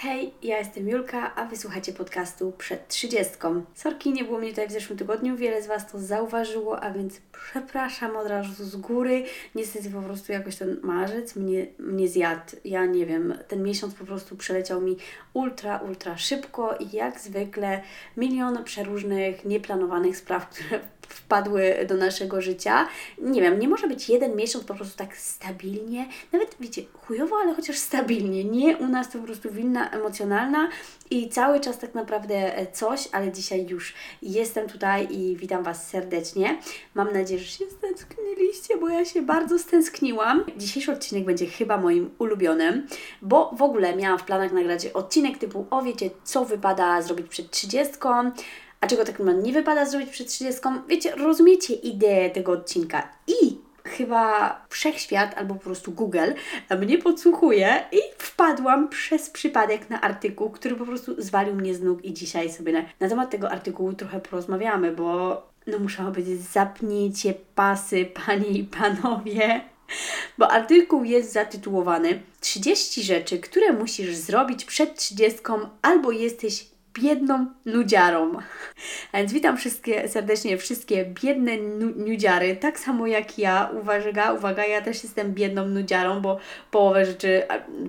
Hej, ja jestem Julka, a wysłuchacie podcastu przed trzydziestką. Sorki, nie było mnie tutaj w zeszłym tygodniu, wiele z Was to zauważyło, a więc przepraszam od razu z góry. Niestety po prostu jakoś ten marzec mnie, mnie zjadł. Ja nie wiem, ten miesiąc po prostu przeleciał mi ultra, ultra szybko i jak zwykle milion przeróżnych, nieplanowanych spraw, które wpadły do naszego życia. Nie wiem, nie może być jeden miesiąc po prostu tak stabilnie, nawet wiecie, chujowo, ale chociaż stabilnie. Nie u nas to po prostu winna emocjonalna i cały czas tak naprawdę coś, ale dzisiaj już jestem tutaj i witam Was serdecznie. Mam nadzieję, że się stęskniliście, bo ja się bardzo stęskniłam. Dzisiejszy odcinek będzie chyba moim ulubionym, bo w ogóle miałam w planach nagrać odcinek typu o wiecie, co wypada zrobić przed 30 a czego tak nie wypada zrobić przed 30. Wiecie, rozumiecie ideę tego odcinka i chyba wszechświat albo po prostu Google mnie podsłuchuje i wpadłam przez przypadek na artykuł, który po prostu zwalił mnie z nóg i dzisiaj sobie na, na temat tego artykułu trochę porozmawiamy, bo no musiało być zapnijcie pasy, panie i panowie. Bo artykuł jest zatytułowany 30 rzeczy, które musisz zrobić przed 30 albo jesteś biedną nudziarą. A więc witam wszystkie, serdecznie wszystkie biedne nu nudziary, tak samo jak ja. Uwaga, uwaga, ja też jestem biedną nudziarą, bo połowę rzeczy,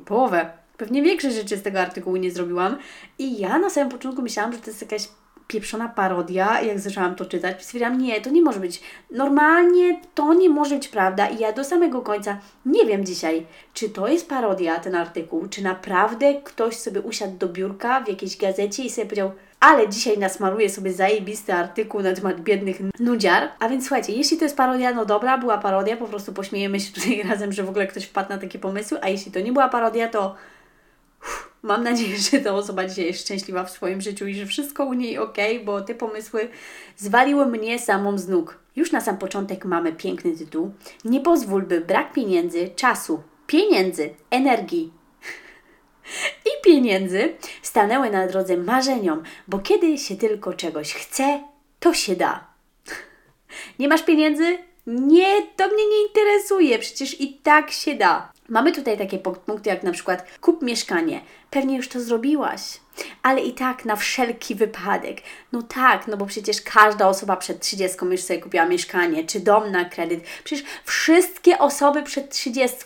połowę, pewnie większe rzeczy z tego artykułu nie zrobiłam. I ja na samym początku myślałam, że to jest jakaś pieprzona parodia, jak zaczęłam to czytać, stwierdziłam, nie, to nie może być. Normalnie to nie może być prawda i ja do samego końca nie wiem dzisiaj, czy to jest parodia, ten artykuł, czy naprawdę ktoś sobie usiadł do biurka w jakiejś gazecie i sobie powiedział, ale dzisiaj nasmaruję sobie zajebisty artykuł na temat biednych nudziar. A więc słuchajcie, jeśli to jest parodia, no dobra, była parodia, po prostu pośmiejemy się tutaj razem, że w ogóle ktoś wpadł na takie pomysły, a jeśli to nie była parodia, to Mam nadzieję, że ta osoba dzisiaj jest szczęśliwa w swoim życiu i że wszystko u niej ok, bo te pomysły zwaliły mnie samą z nóg. Już na sam początek mamy piękny tytuł. Nie pozwól, by brak pieniędzy, czasu, pieniędzy, energii i pieniędzy stanęły na drodze marzeniom, bo kiedy się tylko czegoś chce, to się da. Nie masz pieniędzy? Nie, to mnie nie interesuje, przecież i tak się da. Mamy tutaj takie punkty jak na przykład kup mieszkanie. Pewnie już to zrobiłaś, ale i tak na wszelki wypadek. No tak, no bo przecież każda osoba przed 30 już sobie kupiła mieszkanie, czy dom na kredyt. Przecież wszystkie osoby przed 30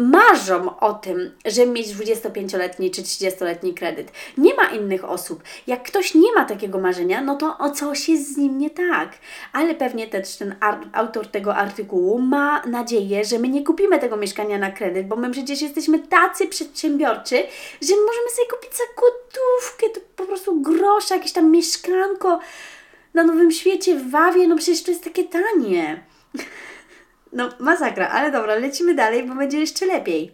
marzą o tym, żeby mieć 25-letni czy 30-letni kredyt. Nie ma innych osób. Jak ktoś nie ma takiego marzenia, no to o coś jest z nim nie tak. Ale pewnie też ten autor tego artykułu ma nadzieję, że my nie kupimy tego mieszkania na kredyt, bo my przecież jesteśmy tacy przedsiębiorczy, że możemy sobie kupić za gotówkę, to po prostu grosza, jakieś tam mieszkanko na Nowym Świecie w Wawie, no przecież to jest takie tanie. No, masakra, ale dobra, lecimy dalej, bo będzie jeszcze lepiej.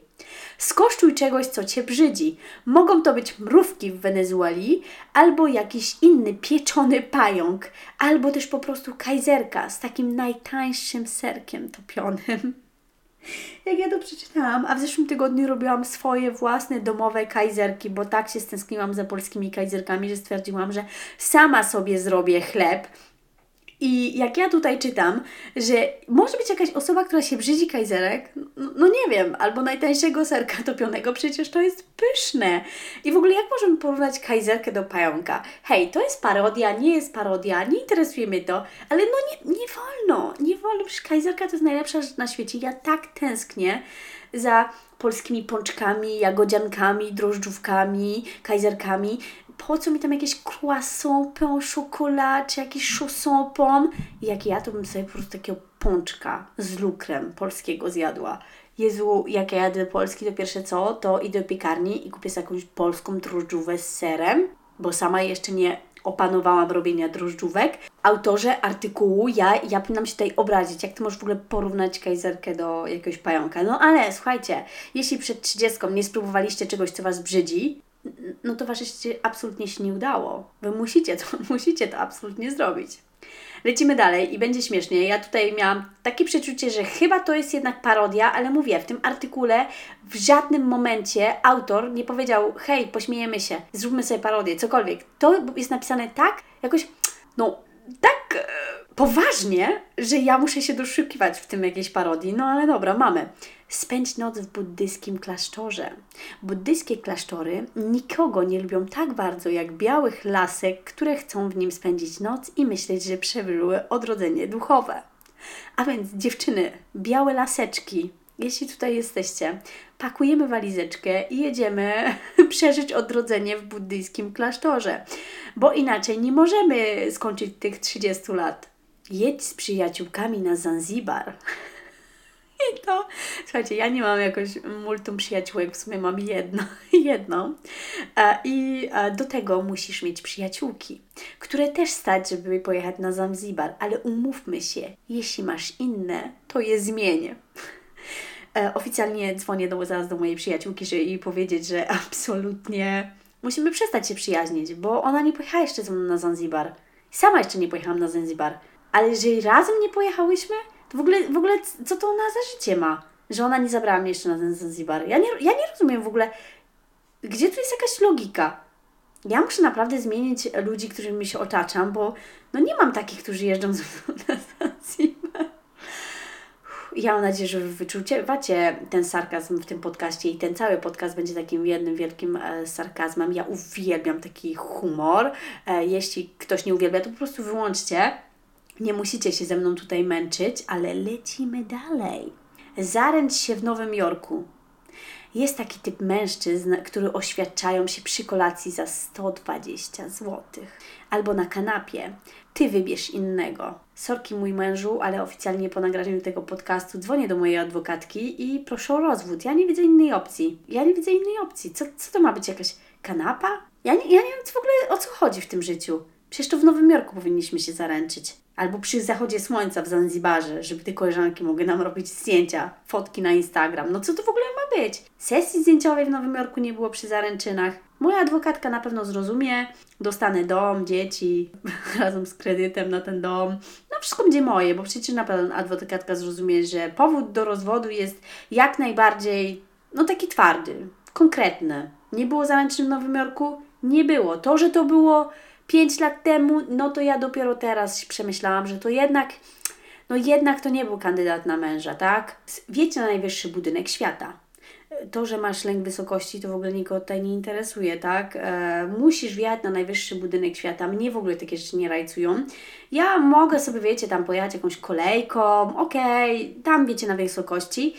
Skosztuj czegoś, co Cię brzydzi. Mogą to być mrówki w Wenezueli, albo jakiś inny pieczony pająk, albo też po prostu kajzerka z takim najtańszym serkiem topionym. Jak ja to przeczytałam, a w zeszłym tygodniu robiłam swoje własne domowe kajzerki, bo tak się stęskniłam za polskimi kajzerkami, że stwierdziłam, że sama sobie zrobię chleb i jak ja tutaj czytam, że może być jakaś osoba, która się brzydzi kajzerek, no, no, nie wiem, albo najtańszego serka topionego, przecież to jest pyszne. I w ogóle jak możemy porównać kajzerkę do pająka? Hej, to jest parodia, nie jest parodia, nie interesuje mnie to, ale no nie, nie wolno, nie wolno, przecież kajzerka to jest najlepsza rzecz na świecie. Ja tak tęsknię za polskimi pączkami, jagodziankami, drożdżówkami, kajzerkami po co mi tam jakieś croissant, pain au chocolat, czy jakiś chausson pomme? Jak ja, to bym sobie po prostu takiego pączka z lukrem polskiego zjadła. Jezu, jak ja jadę do Polski, to pierwsze co, to idę do piekarni i kupię sobie jakąś polską drożdżówę z serem, bo sama jeszcze nie opanowałam robienia drożdżówek. Autorze artykułu, ja, ja powinnam się tutaj obrazić, jak ty możesz w ogóle porównać kajzerkę do jakiegoś pająka. No ale słuchajcie, jeśli przed 30 nie spróbowaliście czegoś, co Was brzydzi, no to Wasze życie absolutnie się nie udało. Wy musicie to, musicie to absolutnie zrobić. Lecimy dalej i będzie śmiesznie. Ja tutaj miałam takie przeczucie, że chyba to jest jednak parodia, ale mówię, w tym artykule w żadnym momencie autor nie powiedział hej, pośmiejemy się, zróbmy sobie parodię, cokolwiek. To jest napisane tak, jakoś, no, tak poważnie, że ja muszę się doszukiwać w tym jakiejś parodii. No ale dobra, mamy. Spędź noc w buddyjskim klasztorze. Buddyjskie klasztory nikogo nie lubią tak bardzo jak białych lasek, które chcą w nim spędzić noc i myśleć, że przeżyły odrodzenie duchowe. A więc dziewczyny, białe laseczki, jeśli tutaj jesteście, pakujemy walizeczkę i jedziemy przeżyć odrodzenie w buddyjskim klasztorze, bo inaczej nie możemy skończyć tych 30 lat. Jedź z przyjaciółkami na Zanzibar. I to, słuchajcie, ja nie mam jakoś multum przyjaciółek, w sumie mam jedno, jedną. I do tego musisz mieć przyjaciółki, które też stać, żeby pojechać na Zanzibar, ale umówmy się, jeśli masz inne, to je zmienię. E, oficjalnie dzwonię do, zaraz do mojej przyjaciółki, żeby jej powiedzieć, że absolutnie musimy przestać się przyjaźnić, bo ona nie pojechała jeszcze ze mną na Zanzibar. Sama jeszcze nie pojechałam na Zanzibar. Ale jeżeli razem nie pojechałyśmy, to w ogóle, w ogóle co to ona za życie ma? Że ona nie zabrała mnie jeszcze na ten Zanzibar. Ja nie, ja nie rozumiem w ogóle, gdzie tu jest jakaś logika? Ja muszę naprawdę zmienić ludzi, którymi się otaczam, bo no nie mam takich, którzy jeżdżą ze mną na Zanzibar. Ja mam nadzieję, że wyczuwacie ten sarkazm w tym podcaście i ten cały podcast będzie takim jednym wielkim e, sarkazmem. Ja uwielbiam taki humor. E, jeśli ktoś nie uwielbia, to po prostu wyłączcie. Nie musicie się ze mną tutaj męczyć, ale lecimy dalej. Zaręcz się w Nowym Jorku. Jest taki typ mężczyzn, który oświadczają się przy kolacji za 120 zł. Albo na kanapie. Ty wybierz innego. Sorki mój mężu, ale oficjalnie po nagraniu tego podcastu dzwonię do mojej adwokatki i proszę o rozwód. Ja nie widzę innej opcji. Ja nie widzę innej opcji. Co, co to ma być? Jakaś kanapa? Ja nie, ja nie wiem w ogóle o co chodzi w tym życiu. Przecież to w Nowym Jorku powinniśmy się zaręczyć. Albo przy zachodzie słońca w Zanzibarze, żeby te koleżanki mogły nam robić zdjęcia, fotki na Instagram. No co to w ogóle ma być? Sesji zdjęciowej w Nowym Jorku nie było przy zaręczynach. Moja adwokatka na pewno zrozumie, dostanę dom, dzieci razem z kredytem na ten dom. No wszystko będzie moje, bo przecież na pewno adwokatka zrozumie, że powód do rozwodu jest jak najbardziej, no taki twardy, konkretny. Nie było zaręczyn w Nowym Jorku? Nie było. To, że to było 5 lat temu, no to ja dopiero teraz przemyślałam, że to jednak, no jednak to nie był kandydat na męża, tak? Wiecie na najwyższy budynek świata. To, że masz lęk wysokości, to w ogóle nikogo tutaj nie interesuje, tak? E, musisz wjechać na najwyższy budynek świata. Mnie w ogóle takie rzeczy nie rajcują. Ja mogę sobie, wiecie, tam pojechać jakąś kolejką, okej, okay, tam wiecie na wysokości,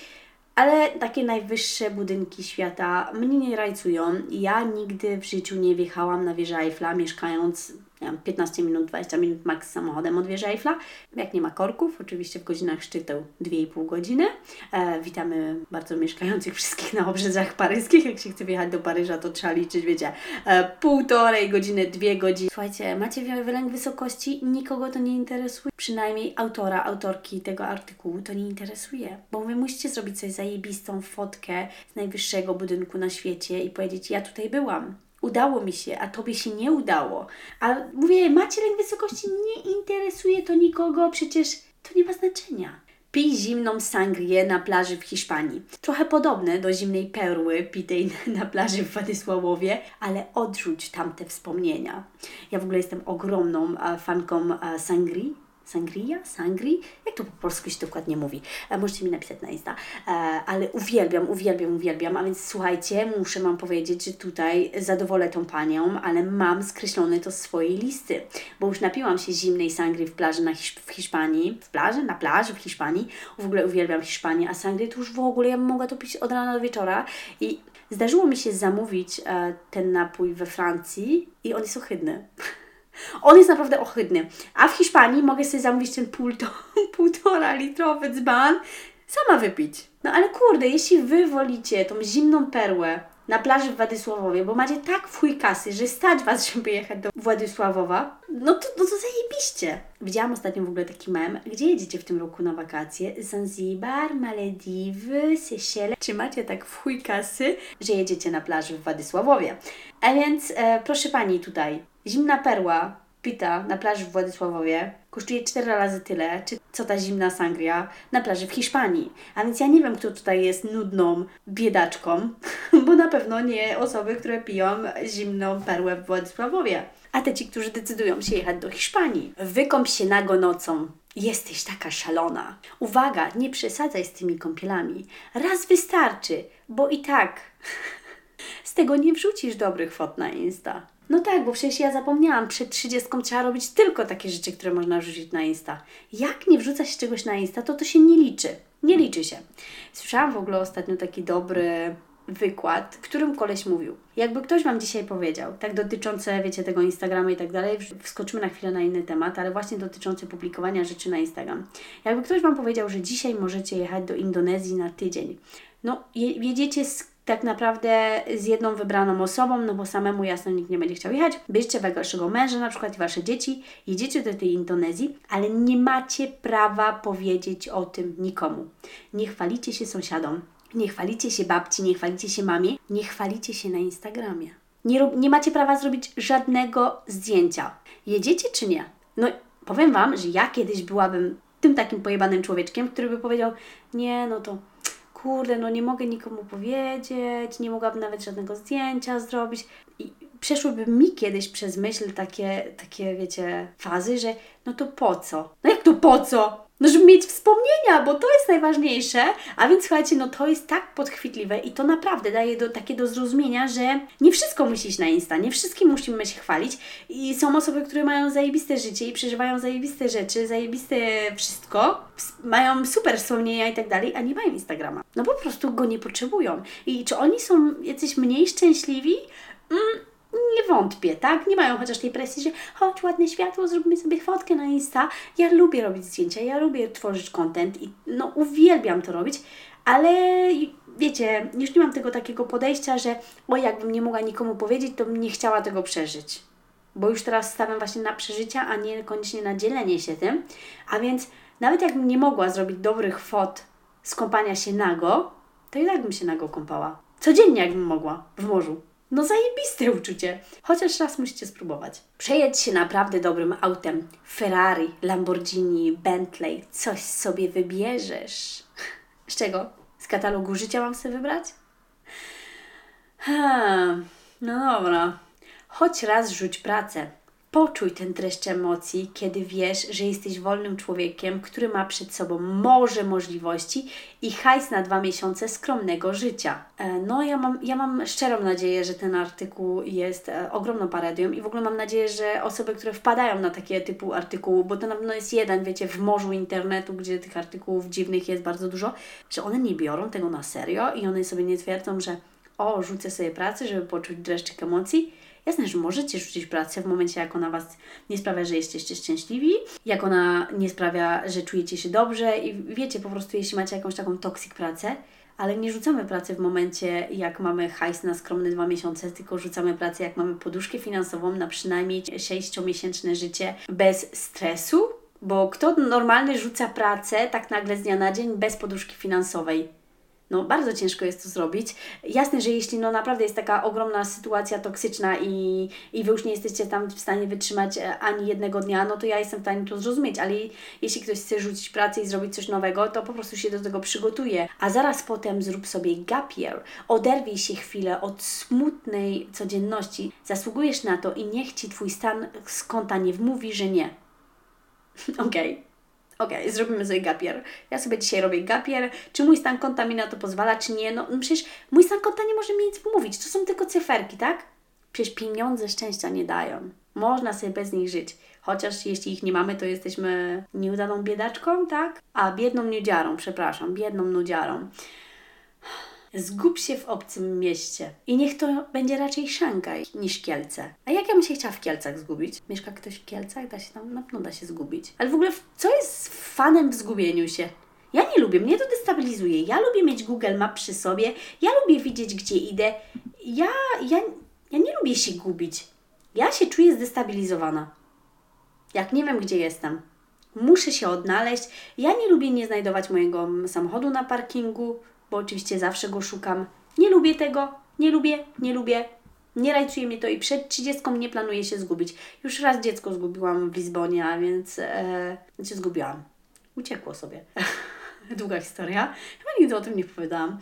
ale takie najwyższe budynki świata mnie nie rajcują. Ja nigdy w życiu nie wjechałam na wieżę Eiffla, mieszkając 15 minut, 20 minut max samochodem od wieży Eiffla. Jak nie ma korków, oczywiście w godzinach szczytu 2,5 godziny. E, witamy bardzo mieszkających wszystkich na obrzeżach paryskich. Jak się chce wjechać do Paryża, to trzeba liczyć, wiecie, e, półtorej godziny, dwie godziny. Słuchajcie, macie wylęk wysokości, nikogo to nie interesuje. Przynajmniej autora, autorki tego artykułu to nie interesuje. Bo wy musicie zrobić sobie zajebistą fotkę z najwyższego budynku na świecie i powiedzieć, ja tutaj byłam udało mi się, a tobie się nie udało. A mówię, macie lęk wysokości, nie interesuje to nikogo, przecież to nie ma znaczenia. Pij zimną sangrię na plaży w Hiszpanii. Trochę podobne do zimnej perły pitej na plaży w Władysławowie, ale odrzuć tamte wspomnienia. Ja w ogóle jestem ogromną fanką sangrii Sangria? Sangri? Jak to po polsku się dokładnie mówi? E, możecie mi napisać na Insta. E, ale uwielbiam, uwielbiam, uwielbiam. A więc słuchajcie, muszę Wam powiedzieć, że tutaj zadowolę tą panią, ale mam skreślone to z swojej listy, bo już napiłam się zimnej sangry w plaży na Hisz w Hiszpanii. W plaży? Na plaży w Hiszpanii. W ogóle uwielbiam Hiszpanię, a sangry to już w ogóle ja mogła to pić od rana do wieczora. I zdarzyło mi się zamówić e, ten napój we Francji i on jest ohydny. On jest naprawdę ohydny. A w Hiszpanii mogę sobie zamówić ten pół, to, półtora litrowy dzban, sama wypić. No ale kurde, jeśli Wy wolicie tą zimną perłę na plaży w Władysławowie, bo macie tak chuj kasy, że stać Was, żeby jechać do Władysławowa, no to, no to zajebiście. Widziałam ostatnio w ogóle taki mem, gdzie jedziecie w tym roku na wakacje? Zanzibar, Malediwy, Seychelle. Czy macie tak chuj kasy, że jedziecie na plaży w Władysławowie? A więc, e, proszę Pani tutaj, zimna perła pita na plaży w Władysławowie kosztuje 4 razy tyle, czy co ta zimna sangria na plaży w Hiszpanii. A więc ja nie wiem, kto tutaj jest nudną biedaczką, bo na pewno nie osoby, które piją zimną perłę w Władysławowie. A te ci, którzy decydują się jechać do Hiszpanii. Wykąp się nago nocą. Jesteś taka szalona. Uwaga, nie przesadzaj z tymi kąpielami. Raz wystarczy, bo i tak z tego nie wrzucisz dobrych fot na Insta. No tak, bo przecież ja zapomniałam, przed 30 trzeba robić tylko takie rzeczy, które można wrzucić na Insta. Jak nie wrzuca się czegoś na Insta, to to się nie liczy. Nie liczy się. Słyszałam w ogóle ostatnio taki dobry wykład, w którym koleś mówił. Jakby ktoś Wam dzisiaj powiedział, tak dotyczące, wiecie, tego Instagrama i tak dalej, wskoczymy na chwilę na inny temat, ale właśnie dotyczący publikowania rzeczy na Instagram. Jakby ktoś Wam powiedział, że dzisiaj możecie jechać do Indonezji na tydzień. No, jedziecie z tak naprawdę z jedną wybraną osobą, no bo samemu jasno nikt nie będzie chciał jechać. Bierzcie waszego męża na przykład i wasze dzieci, jedziecie do tej Indonezji, ale nie macie prawa powiedzieć o tym nikomu. Nie chwalicie się sąsiadom, nie chwalicie się babci, nie chwalicie się mamie, nie chwalicie się na Instagramie. Nie, nie macie prawa zrobić żadnego zdjęcia. Jedziecie czy nie? No, powiem Wam, że ja kiedyś byłabym tym takim pojebanym człowieczkiem, który by powiedział: Nie, no to kurde, no nie mogę nikomu powiedzieć, nie mogłabym nawet żadnego zdjęcia zrobić. I przeszłyby mi kiedyś przez myśl takie, takie, wiecie, fazy, że no to po co? No jak to po co? No, żeby mieć wspomnienia, bo to jest najważniejsze. A więc słuchajcie, no to jest tak podchwytliwe i to naprawdę daje do, takie do zrozumienia, że nie wszystko musi iść na Insta, nie wszystkim musimy się chwalić. I są osoby, które mają zajebiste życie i przeżywają zajebiste rzeczy, zajebiste wszystko, mają super wspomnienia i tak dalej, a nie mają Instagrama. No po prostu go nie potrzebują. I czy oni są jacyś mniej szczęśliwi? Mm, nie wątpię, tak? Nie mają chociaż tej presji, że chodź, ładne światło, zrobimy sobie fotkę na Insta. Ja lubię robić zdjęcia, ja lubię tworzyć content i no uwielbiam to robić, ale wiecie, już nie mam tego takiego podejścia, że o, jakbym nie mogła nikomu powiedzieć, to bym nie chciała tego przeżyć. Bo już teraz stawiam właśnie na przeżycia, a nie koniecznie na dzielenie się tym. A więc nawet jakbym nie mogła zrobić dobrych fot z kąpania się nago, to i tak bym się nago kąpała. Codziennie jakbym mogła, w morzu. No zajebiste uczucie. Chociaż raz musicie spróbować. Przejedź się naprawdę dobrym autem. Ferrari, Lamborghini, Bentley. Coś sobie wybierzesz. Z czego? Z katalogu życia mam sobie wybrać? Ha, no dobra. Choć raz rzuć pracę. Poczuj ten dreszcz emocji, kiedy wiesz, że jesteś wolnym człowiekiem, który ma przed sobą morze możliwości i hajs na dwa miesiące skromnego życia. E, no, ja mam, ja mam szczerą nadzieję, że ten artykuł jest e, ogromną parodią i w ogóle mam nadzieję, że osoby, które wpadają na takie typu artykułu, bo to na pewno jest jeden, wiecie, w morzu internetu, gdzie tych artykułów dziwnych jest bardzo dużo, że one nie biorą tego na serio i one sobie nie twierdzą, że o, rzucę sobie pracę, żeby poczuć dreszczyk emocji, Jasne, że możecie rzucić pracę w momencie, jak ona Was nie sprawia, że jesteście szczęśliwi, jak ona nie sprawia, że czujecie się dobrze i wiecie, po prostu jeśli macie jakąś taką toksik pracę, ale nie rzucamy pracy w momencie, jak mamy hajs na skromne dwa miesiące, tylko rzucamy pracę, jak mamy poduszkę finansową na przynajmniej 6-miesięczne życie bez stresu, bo kto normalny rzuca pracę tak nagle z dnia na dzień bez poduszki finansowej? No bardzo ciężko jest to zrobić. Jasne, że jeśli no naprawdę jest taka ogromna sytuacja toksyczna i, i Wy już nie jesteście tam w stanie wytrzymać e, ani jednego dnia, no to ja jestem w stanie to zrozumieć, ale jeśli ktoś chce rzucić pracę i zrobić coś nowego, to po prostu się do tego przygotuje. A zaraz potem zrób sobie gap year, oderwij się chwilę od smutnej codzienności, zasługujesz na to i niech Ci Twój stan z konta nie wmówi, że nie. Okej. Okay okej, okay, zrobimy sobie gapier. Ja sobie dzisiaj robię gapier. Czy mój stan konta mi na to pozwala, czy nie? No, no przecież mój stan konta nie może mi nic mówić. To są tylko cyferki, tak? Przecież pieniądze szczęścia nie dają. Można sobie bez nich żyć. Chociaż jeśli ich nie mamy, to jesteśmy nieudaną biedaczką, tak? A biedną nudziarą, przepraszam, biedną nudziarą. Zgub się w obcym mieście. I niech to będzie raczej Szangaj niż Kielce. A jak ja bym się chciała w Kielcach zgubić? Mieszka ktoś w Kielcach? Da się tam, na pewno da się zgubić. Ale w ogóle co jest fanem w zgubieniu się? Ja nie lubię, mnie to destabilizuje. Ja lubię mieć Google Map przy sobie, ja lubię widzieć, gdzie idę. Ja, ja, ja nie lubię się gubić. Ja się czuję zdestabilizowana. Jak nie wiem, gdzie jestem. Muszę się odnaleźć. Ja nie lubię nie znajdować mojego samochodu na parkingu bo oczywiście zawsze go szukam. Nie lubię tego, nie lubię, nie lubię. Nie rajcuje mnie to i przed 30 nie planuję się zgubić. Już raz dziecko zgubiłam w Lizbonie, a więc e, się zgubiłam. Uciekło sobie. Długa historia. Chyba nigdy o tym nie powiedziałam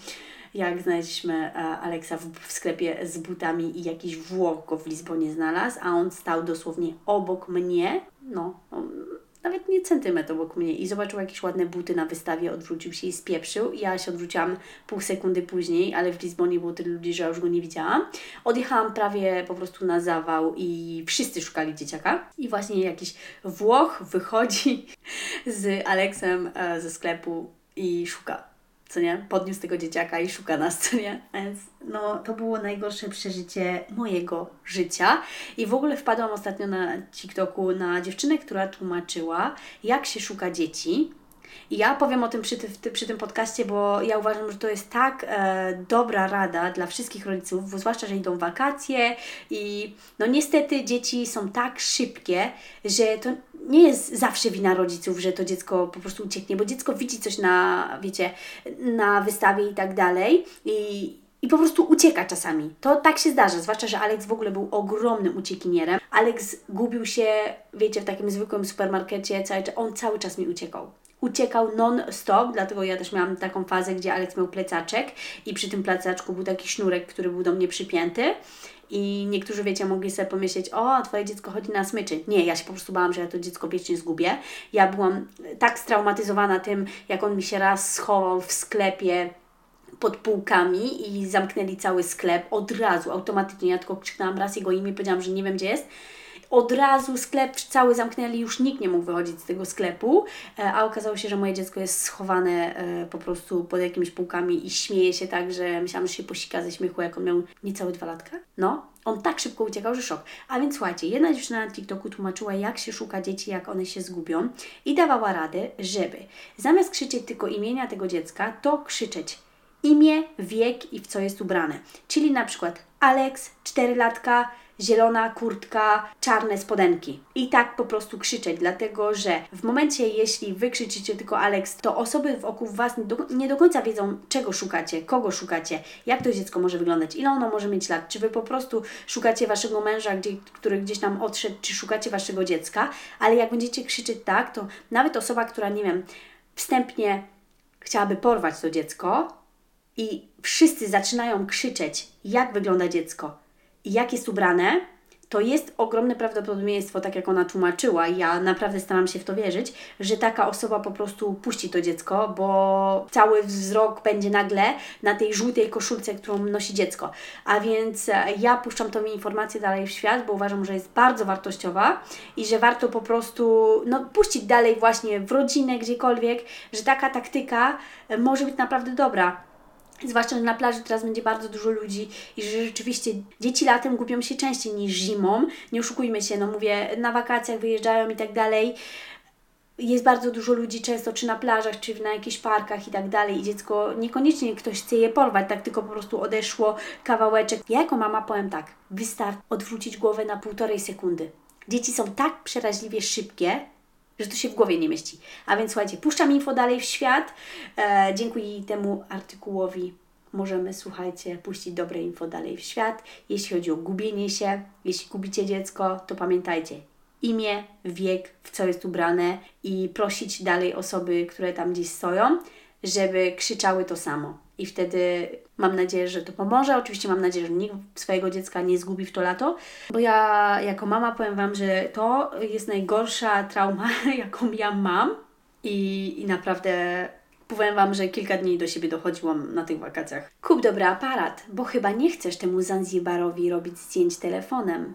jak znaleźliśmy e, Aleksa w, w, sklepie z butami i jakiś Włoch go w Lizbonie znalazł, a on stał dosłownie obok mnie, no, nawet nie centymetr obok mnie i zobaczył jakieś ładne buty na wystawie, odwrócił się i spieprzył. Ja się odwróciłam pół sekundy później, ale w Lizbonie było tyle ludzi, że ja już go nie widziałam. Odjechałam prawie po prostu na zawał i wszyscy szukali dzieciaka. I właśnie jakiś Włoch wychodzi z Aleksem e, ze sklepu i szuka co nie? Podniósł tego dzieciaka i szuka nas, co nie? Więc no, to było najgorsze przeżycie mojego życia. I w ogóle wpadłam ostatnio na TikToku na dziewczynę, która tłumaczyła, jak się szuka dzieci. I ja powiem o tym przy, ty, przy tym podcaście, bo ja uważam, że to jest tak e, dobra rada dla wszystkich rodziców, zwłaszcza, że idą wakacje i no niestety dzieci są tak szybkie, że to nie jest zawsze wina rodziców, że to dziecko po prostu ucieknie, bo dziecko widzi coś na, wiecie, na wystawie i tak dalej i, i po prostu ucieka czasami. To tak się zdarza, zwłaszcza, że Alex w ogóle był ogromnym uciekinierem. Alex gubił się, wiecie, w takim zwykłym supermarkecie, cały, on cały czas mi uciekał uciekał non-stop, dlatego ja też miałam taką fazę, gdzie Alex miał plecaczek i przy tym plecaczku był taki sznurek, który był do mnie przypięty. I niektórzy, wiecie, mogli sobie pomyśleć, o, Twoje dziecko chodzi na smyczy. Nie, ja się po prostu bałam, że ja to dziecko wiecznie zgubię. Ja byłam tak straumatyzowana tym, jak on mi się raz schował w sklepie pod półkami i zamknęli cały sklep od razu, automatycznie. Ja tylko krzyknęłam raz jego imię, powiedziałam, że nie wiem gdzie jest od razu sklep cały zamknęli, już nikt nie mógł wychodzić z tego sklepu, e, a okazało się, że moje dziecko jest schowane e, po prostu pod jakimiś półkami i śmieje się tak, że myślałam, że się posika ze śmiechu, jak on miał niecałe dwa latka. No, on tak szybko uciekał, że szok. A więc słuchajcie, jedna dziewczyna na TikToku tłumaczyła, jak się szuka dzieci, jak one się zgubią i dawała radę, żeby zamiast krzyczeć tylko imienia tego dziecka, to krzyczeć imię, wiek i w co jest ubrane. Czyli na przykład Alex, 4 latka, zielona kurtka, czarne spodenki. I tak po prostu krzyczeć, dlatego że w momencie, jeśli wy krzyczycie tylko Alex, to osoby wokół Was nie do, nie do końca wiedzą, czego szukacie, kogo szukacie, jak to dziecko może wyglądać, ile ono może mieć lat, czy Wy po prostu szukacie Waszego męża, gdzie, który gdzieś tam odszedł, czy szukacie Waszego dziecka, ale jak będziecie krzyczeć tak, to nawet osoba, która, nie wiem, wstępnie chciałaby porwać to dziecko i wszyscy zaczynają krzyczeć, jak wygląda dziecko, jak jest ubrane, to jest ogromne prawdopodobieństwo, tak jak ona tłumaczyła, ja naprawdę staram się w to wierzyć, że taka osoba po prostu puści to dziecko, bo cały wzrok będzie nagle na tej żółtej koszulce, którą nosi dziecko. A więc e, ja puszczam tą informację dalej w świat, bo uważam, że jest bardzo wartościowa i że warto po prostu no, puścić dalej właśnie w rodzinę, gdziekolwiek, że taka taktyka e, może być naprawdę dobra. Zwłaszcza, że na plaży teraz będzie bardzo dużo ludzi i że rzeczywiście dzieci latem gubią się częściej niż zimą. Nie oszukujmy się, no mówię, na wakacjach wyjeżdżają i tak dalej. Jest bardzo dużo ludzi często, czy na plażach, czy na jakichś parkach i tak dalej, i dziecko niekoniecznie ktoś chce je porwać, tak tylko po prostu odeszło kawałeczek. Ja jako mama powiem tak: wystarczy odwrócić głowę na półtorej sekundy. Dzieci są tak przeraźliwie szybkie, że to się w głowie nie mieści. A więc słuchajcie, puszczam info dalej w świat. E, dzięki temu artykułowi możemy, słuchajcie, puścić dobre info dalej w świat. Jeśli chodzi o gubienie się, jeśli gubicie dziecko, to pamiętajcie imię, wiek, w co jest ubrane i prosić dalej osoby, które tam gdzieś stoją, żeby krzyczały to samo. I wtedy mam nadzieję, że to pomoże. Oczywiście mam nadzieję, że nikt swojego dziecka nie zgubi w to lato, bo ja jako mama powiem Wam, że to jest najgorsza trauma, jaką ja mam. I, i naprawdę powiem Wam, że kilka dni do siebie dochodziłam na tych wakacjach. Kup dobry aparat, bo chyba nie chcesz temu Zanzibarowi robić zdjęć telefonem.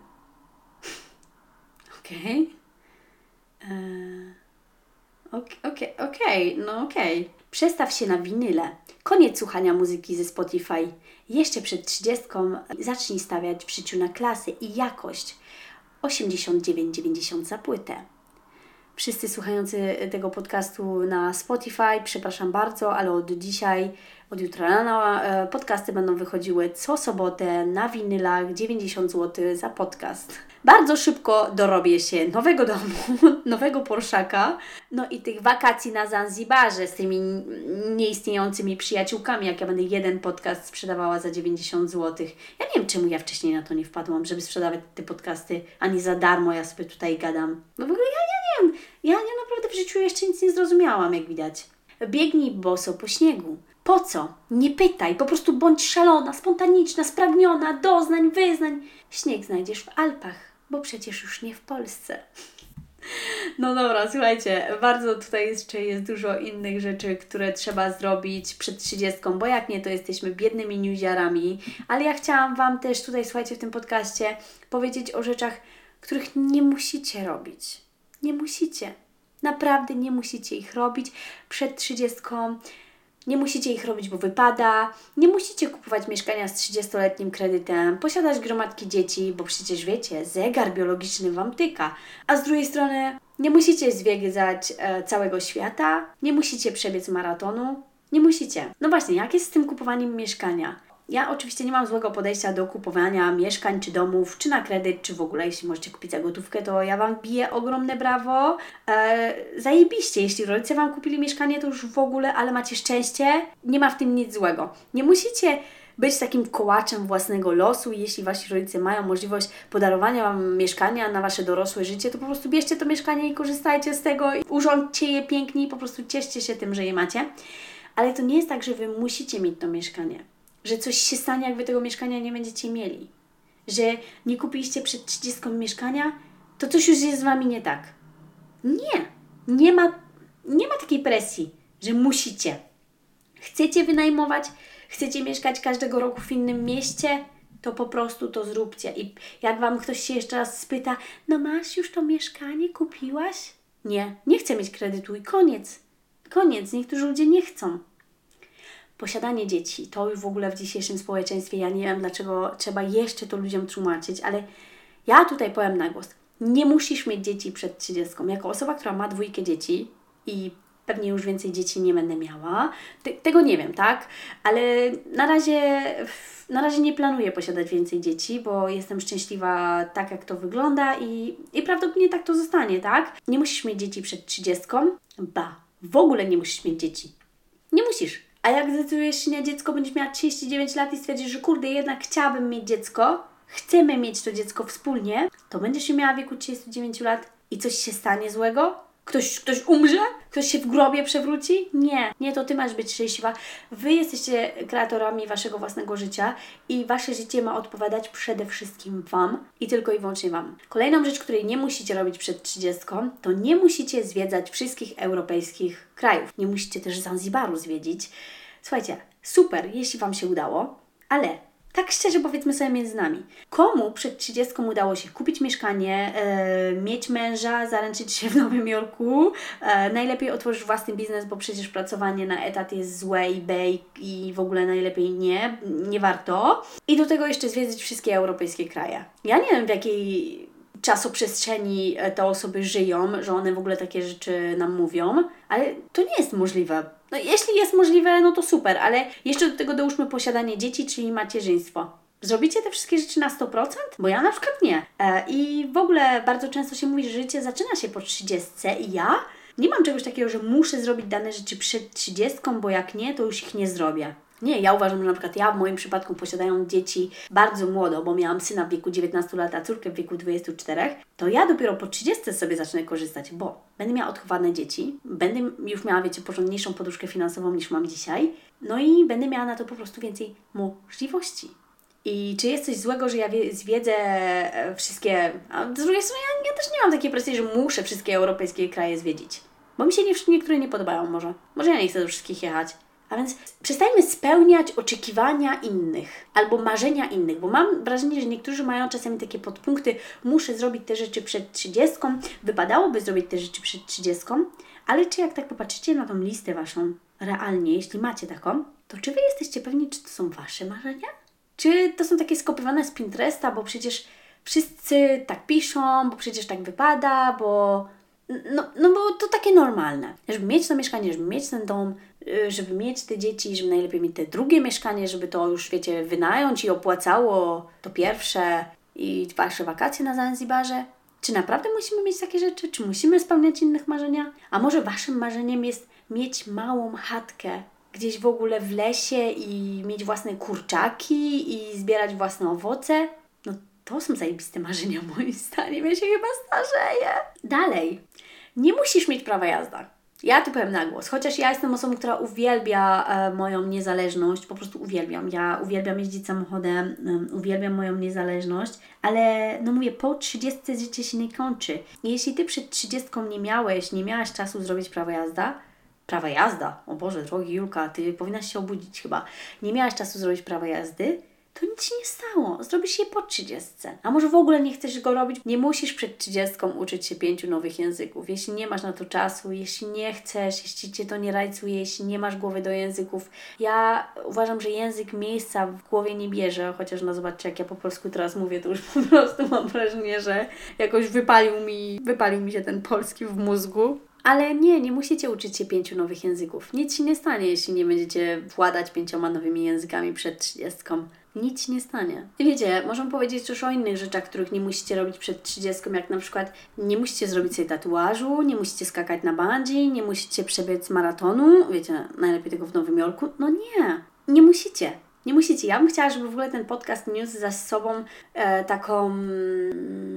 Okej. Okay. Eee, okej, okej, okay, okay, no okej. Okay. Przestaw się na winyle. Koniec słuchania muzyki ze Spotify. Jeszcze przed trzydziestką zacznij stawiać w życiu na klasę i jakość. 89,90 za płytę. Wszyscy słuchający tego podcastu na Spotify, przepraszam bardzo, ale od dzisiaj, od jutra rano e, podcasty będą wychodziły co sobotę na winylach 90 zł za podcast. Bardzo szybko dorobię się nowego domu, nowego Porszaka, no i tych wakacji na Zanzibarze z tymi nieistniejącymi przyjaciółkami, jak ja będę jeden podcast sprzedawała za 90 zł. Ja nie wiem, czemu ja wcześniej na to nie wpadłam, żeby sprzedawać te podcasty, ani za darmo ja sobie tutaj gadam. No w ogóle ja, ja nie wiem, ja, ja naprawdę w życiu jeszcze nic nie zrozumiałam, jak widać. Biegnij boso po śniegu. Po co? Nie pytaj, po prostu bądź szalona, spontaniczna, spragniona, doznań, wyznań. Śnieg znajdziesz w Alpach, bo przecież już nie w Polsce. No dobra, słuchajcie, bardzo tutaj jeszcze jest dużo innych rzeczy, które trzeba zrobić przed 30, bo jak nie, to jesteśmy biednymi newsiarami. Ale ja chciałam Wam też tutaj, słuchajcie, w tym podcaście powiedzieć o rzeczach, których nie musicie robić. Nie musicie. Naprawdę nie musicie ich robić przed 30. Nie musicie ich robić, bo wypada. Nie musicie kupować mieszkania z 30-letnim kredytem, posiadać gromadki dzieci, bo przecież wiecie, zegar biologiczny Wam tyka. A z drugiej strony, nie musicie zwiedzać e, całego świata, nie musicie przebiec maratonu. Nie musicie. No właśnie, jak jest z tym kupowaniem mieszkania? Ja oczywiście nie mam złego podejścia do kupowania mieszkań czy domów, czy na kredyt, czy w ogóle, jeśli możecie kupić za gotówkę, to ja Wam biję ogromne brawo. Eee, zajebiście, jeśli rodzice Wam kupili mieszkanie, to już w ogóle, ale macie szczęście, nie ma w tym nic złego. Nie musicie być takim kołaczem własnego losu. Jeśli wasi rodzice mają możliwość podarowania wam mieszkania na wasze dorosłe życie, to po prostu bierzcie to mieszkanie i korzystajcie z tego, urządźcie je pięknie i po prostu cieszcie się tym, że je macie. Ale to nie jest tak, że wy musicie mieć to mieszkanie że coś się stanie, jak wy tego mieszkania nie będziecie mieli. Że nie kupiliście przed 30 mieszkania, to coś już jest z wami nie tak. Nie. Nie ma, nie ma takiej presji, że musicie. Chcecie wynajmować, chcecie mieszkać każdego roku w innym mieście, to po prostu to zróbcie. I jak Wam ktoś się jeszcze raz spyta, no masz już to mieszkanie, kupiłaś? Nie, nie chcę mieć kredytu i koniec. Koniec. Niektórzy ludzie nie chcą posiadanie dzieci, to już w ogóle w dzisiejszym społeczeństwie, ja nie wiem dlaczego trzeba jeszcze to ludziom tłumaczyć, ale ja tutaj powiem na głos. Nie musisz mieć dzieci przed 30. Jako osoba, która ma dwójkę dzieci i pewnie już więcej dzieci nie będę miała, te, tego nie wiem, tak? Ale na razie, na razie nie planuję posiadać więcej dzieci, bo jestem szczęśliwa tak, jak to wygląda i, i prawdopodobnie tak to zostanie, tak? Nie musisz mieć dzieci przed 30. Ba, w ogóle nie musisz mieć dzieci. Nie musisz. A jak zdecydujesz się na dziecko, będziesz miała 39 lat i stwierdzisz, że kurde, jednak chciałabym mieć dziecko, chcemy mieć to dziecko wspólnie, to będziesz się miała w wieku 39 lat i coś się stanie złego, Ktoś, ktoś umrze? Ktoś się w grobie przewróci? Nie, nie, to Ty masz być szczęśliwa. Wy jesteście kreatorami Waszego własnego życia i Wasze życie ma odpowiadać przede wszystkim Wam i tylko i wyłącznie Wam. Kolejną rzecz, której nie musicie robić przed 30, to nie musicie zwiedzać wszystkich europejskich krajów. Nie musicie też Zanzibaru zwiedzić. Słuchajcie, super, jeśli Wam się udało, ale tak szczerze powiedzmy sobie między nami. Komu przed 30 udało się kupić mieszkanie, e, mieć męża, zaręczyć się w Nowym Jorku, e, najlepiej otworzyć własny biznes, bo przecież pracowanie na etat jest złe i bej i w ogóle najlepiej nie, nie warto. I do tego jeszcze zwiedzić wszystkie europejskie kraje. Ja nie wiem w jakiej czasoprzestrzeni e, te osoby żyją, że one w ogóle takie rzeczy nam mówią, ale to nie jest możliwe. No jeśli jest możliwe, no to super, ale jeszcze do tego dołóżmy posiadanie dzieci, czyli macierzyństwo. Zrobicie te wszystkie rzeczy na 100%? Bo ja na przykład nie. E, I w ogóle bardzo często się mówi, że życie zaczyna się po 30 i ja nie mam czegoś takiego, że muszę zrobić dane rzeczy przed 30, bo jak nie, to już ich nie zrobię. Nie, ja uważam, że na przykład ja w moim przypadku posiadając dzieci bardzo młodo, bo miałam syna w wieku 19 lat, a córkę w wieku 24, to ja dopiero po 30 sobie zacznę korzystać, bo będę miała odchowane dzieci, będę już miała, wiecie, porządniejszą poduszkę finansową niż mam dzisiaj, no i będę miała na to po prostu więcej możliwości. I czy jest coś złego, że ja zwiedzę e, wszystkie. A z drugiej strony, ja, ja też nie mam takiej presji, że muszę wszystkie europejskie kraje zwiedzić. Bo mi się nie, niektóre nie podobają, może. Może ja nie chcę do wszystkich jechać. A więc przestańmy spełniać oczekiwania innych albo marzenia innych, bo mam wrażenie, że niektórzy mają czasami takie podpunkty: muszę zrobić te rzeczy przed 30, wypadałoby zrobić te rzeczy przed 30, ale czy jak tak popatrzycie na tą listę Waszą realnie, jeśli macie taką, to czy Wy jesteście pewni, czy to są Wasze marzenia? Czy to są takie skopiowane z Pinteresta, bo przecież wszyscy tak piszą, bo przecież tak wypada, bo no, no bo to takie normalne. Żeby mieć to mieszkanie, żeby mieć ten dom, żeby mieć te dzieci, żeby najlepiej mieć te drugie mieszkanie, żeby to już, wiecie, wynająć i opłacało to pierwsze i Wasze wakacje na Zanzibarze. Czy naprawdę musimy mieć takie rzeczy? Czy musimy spełniać innych marzenia? A może Waszym marzeniem jest mieć małą chatkę gdzieś w ogóle w lesie i mieć własne kurczaki i zbierać własne owoce? No to są zajebiste marzenia moim zdaniem. Ja się chyba starzeję. Dalej. Nie musisz mieć prawa jazda. Ja to powiem na głos, chociaż ja jestem osobą, która uwielbia e, moją niezależność, po prostu uwielbiam. Ja uwielbiam jeździć samochodem, um, uwielbiam moją niezależność, ale no mówię, po 30 życie się nie kończy. Jeśli Ty przed 30 nie miałeś, nie miałaś czasu zrobić prawa jazda, prawa jazda, o Boże, drogi Julka, Ty powinnaś się obudzić chyba, nie miałaś czasu zrobić prawa jazdy, to nic się nie stało. Zrobisz je po 30. A może w ogóle nie chcesz go robić? Nie musisz przed 30 uczyć się pięciu nowych języków. Jeśli nie masz na to czasu, jeśli nie chcesz, jeśli Cię to nie rajcuje, jeśli nie masz głowy do języków. Ja uważam, że język miejsca w głowie nie bierze, chociaż no zobaczcie, jak ja po polsku teraz mówię, to już po prostu mam wrażenie, że jakoś wypalił mi, wypalił mi się ten polski w mózgu. Ale nie, nie musicie uczyć się pięciu nowych języków. Nic się nie stanie, jeśli nie będziecie władać pięcioma nowymi językami przed trzydziestką nic nie stanie. I wiecie, możemy powiedzieć też o innych rzeczach, których nie musicie robić przed 30, jak na przykład nie musicie zrobić sobie tatuażu, nie musicie skakać na bungee, nie musicie przebiec maratonu, wiecie, najlepiej tego w Nowym Jorku. No nie, nie musicie. Nie musicie. Ja bym chciała, żeby w ogóle ten podcast niósł za sobą e, taką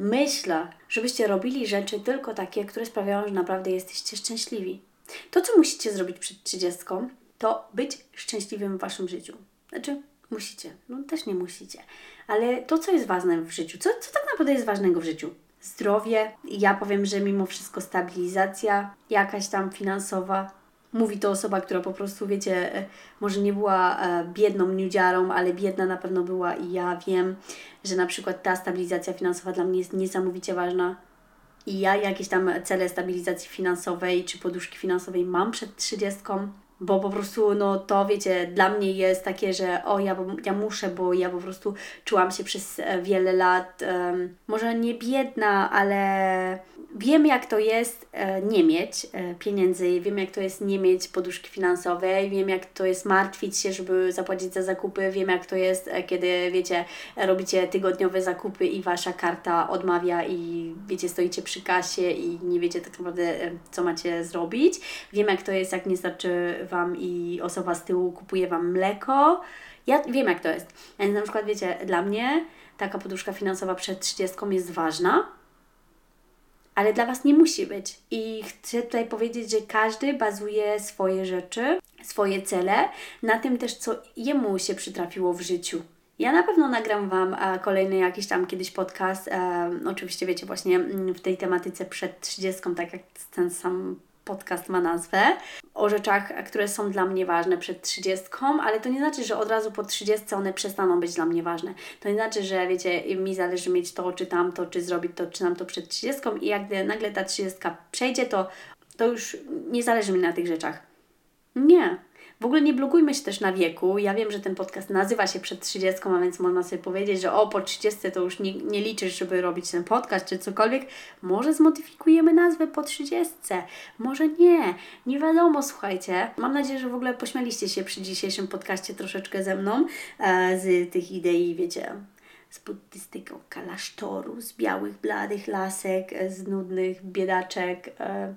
myśl, żebyście robili rzeczy tylko takie, które sprawiają, że naprawdę jesteście szczęśliwi. To, co musicie zrobić przed 30, to być szczęśliwym w waszym życiu. Znaczy, Musicie. No też nie musicie. Ale to, co jest ważne w życiu, co, co tak naprawdę jest ważnego w życiu? Zdrowie. Ja powiem, że mimo wszystko stabilizacja jakaś tam finansowa. Mówi to osoba, która po prostu, wiecie, e, może nie była e, biedną nudziarą, ale biedna na pewno była i ja wiem, że na przykład ta stabilizacja finansowa dla mnie jest niesamowicie ważna. I ja jakieś tam cele stabilizacji finansowej czy poduszki finansowej mam przed trzydziestką bo po prostu, no to wiecie, dla mnie jest takie, że o, ja, ja muszę, bo ja po prostu czułam się przez e, wiele lat, um, może nie biedna, ale wiem jak to jest e, nie mieć e, pieniędzy, wiem jak to jest nie mieć poduszki finansowej, wiem jak to jest martwić się, żeby zapłacić za zakupy, wiem jak to jest, e, kiedy wiecie, robicie tygodniowe zakupy i wasza karta odmawia i wiecie, stoicie przy kasie i nie wiecie tak naprawdę co macie zrobić. Wiem jak to jest, jak nie starczy Wam i osoba z tyłu kupuje Wam mleko. Ja wiem jak to jest. Więc na przykład wiecie, dla mnie taka poduszka finansowa przed 30 jest ważna, ale dla Was nie musi być. I chcę tutaj powiedzieć, że każdy bazuje swoje rzeczy, swoje cele na tym też, co jemu się przytrafiło w życiu. Ja na pewno nagram Wam e, kolejny jakiś tam kiedyś podcast, e, oczywiście wiecie, właśnie mm, w tej tematyce przed 30, tak jak ten sam podcast ma nazwę, o rzeczach, które są dla mnie ważne przed 30, ale to nie znaczy, że od razu po 30 one przestaną być dla mnie ważne. To nie znaczy, że wiecie, mi zależy mieć to, czy tamto, czy zrobić to, czy nam to przed 30 i jak nagle ta 30 przejdzie, to, to już nie zależy mi na tych rzeczach. Nie. W ogóle nie blokujmy się też na wieku. Ja wiem, że ten podcast nazywa się przed 30, a więc można sobie powiedzieć, że o, po 30 to już nie, nie liczysz, żeby robić ten podcast czy cokolwiek. Może zmodyfikujemy nazwę po 30. Może nie. Nie wiadomo, słuchajcie. Mam nadzieję, że w ogóle pośmialiście się przy dzisiejszym podcaście troszeczkę ze mną e, z tych idei, wiecie, z buddystyką klasztoru, z białych, bladych lasek, z nudnych biedaczek. E,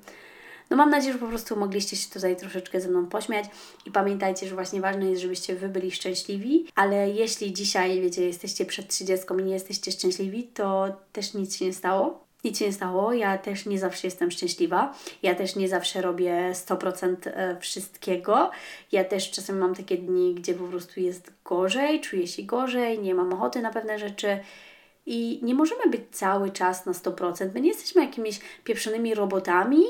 no mam nadzieję, że po prostu mogliście się tutaj troszeczkę ze mną pośmiać i pamiętajcie, że właśnie ważne jest, żebyście Wy byli szczęśliwi, ale jeśli dzisiaj, wiecie, jesteście przed 30 i nie jesteście szczęśliwi, to też nic się nie stało. Nic się nie stało, ja też nie zawsze jestem szczęśliwa, ja też nie zawsze robię 100% e, wszystkiego, ja też czasem mam takie dni, gdzie po prostu jest gorzej, czuję się gorzej, nie mam ochoty na pewne rzeczy, i nie możemy być cały czas na 100%. My nie jesteśmy jakimiś pieprzonymi robotami,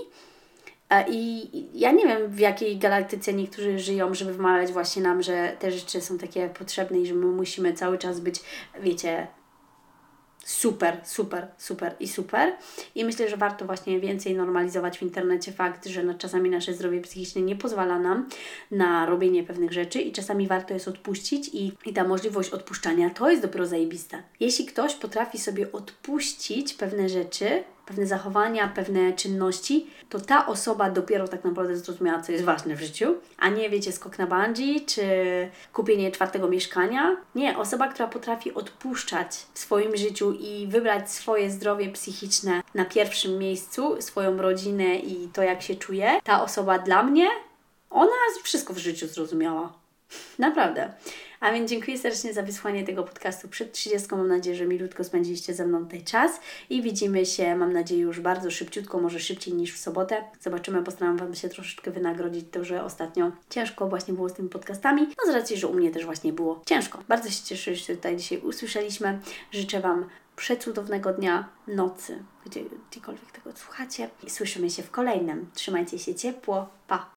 i ja nie wiem, w jakiej galaktyce niektórzy żyją, żeby wmawiać właśnie nam, że te rzeczy są takie potrzebne i że my musimy cały czas być, wiecie, super, super, super i super. I myślę, że warto właśnie więcej normalizować w internecie fakt, że czasami nasze zdrowie psychiczne nie pozwala nam na robienie pewnych rzeczy i czasami warto jest odpuścić i, i ta możliwość odpuszczania to jest dopiero zajebista. Jeśli ktoś potrafi sobie odpuścić pewne rzeczy, pewne zachowania, pewne czynności, to ta osoba dopiero tak naprawdę zrozumiała, co jest ważne w życiu, a nie wiecie, skok na bungee czy kupienie czwartego mieszkania. Nie, osoba, która potrafi odpuszczać w swoim życiu i wybrać swoje zdrowie psychiczne na pierwszym miejscu, swoją rodzinę i to, jak się czuje, ta osoba dla mnie, ona wszystko w życiu zrozumiała. Naprawdę. A więc dziękuję serdecznie za wysłanie tego podcastu przed 30. Mam nadzieję, że milutko spędziliście ze mną tutaj czas i widzimy się, mam nadzieję, już bardzo szybciutko, może szybciej niż w sobotę. Zobaczymy, postaram Wam się troszeczkę wynagrodzić to, że ostatnio ciężko właśnie było z tymi podcastami. No z racji, że u mnie też właśnie było ciężko. Bardzo się cieszę, że tutaj dzisiaj usłyszeliśmy. Życzę Wam przecudownego dnia, nocy, gdzie, gdziekolwiek tego słuchacie. I słyszymy się w kolejnym. Trzymajcie się ciepło. Pa!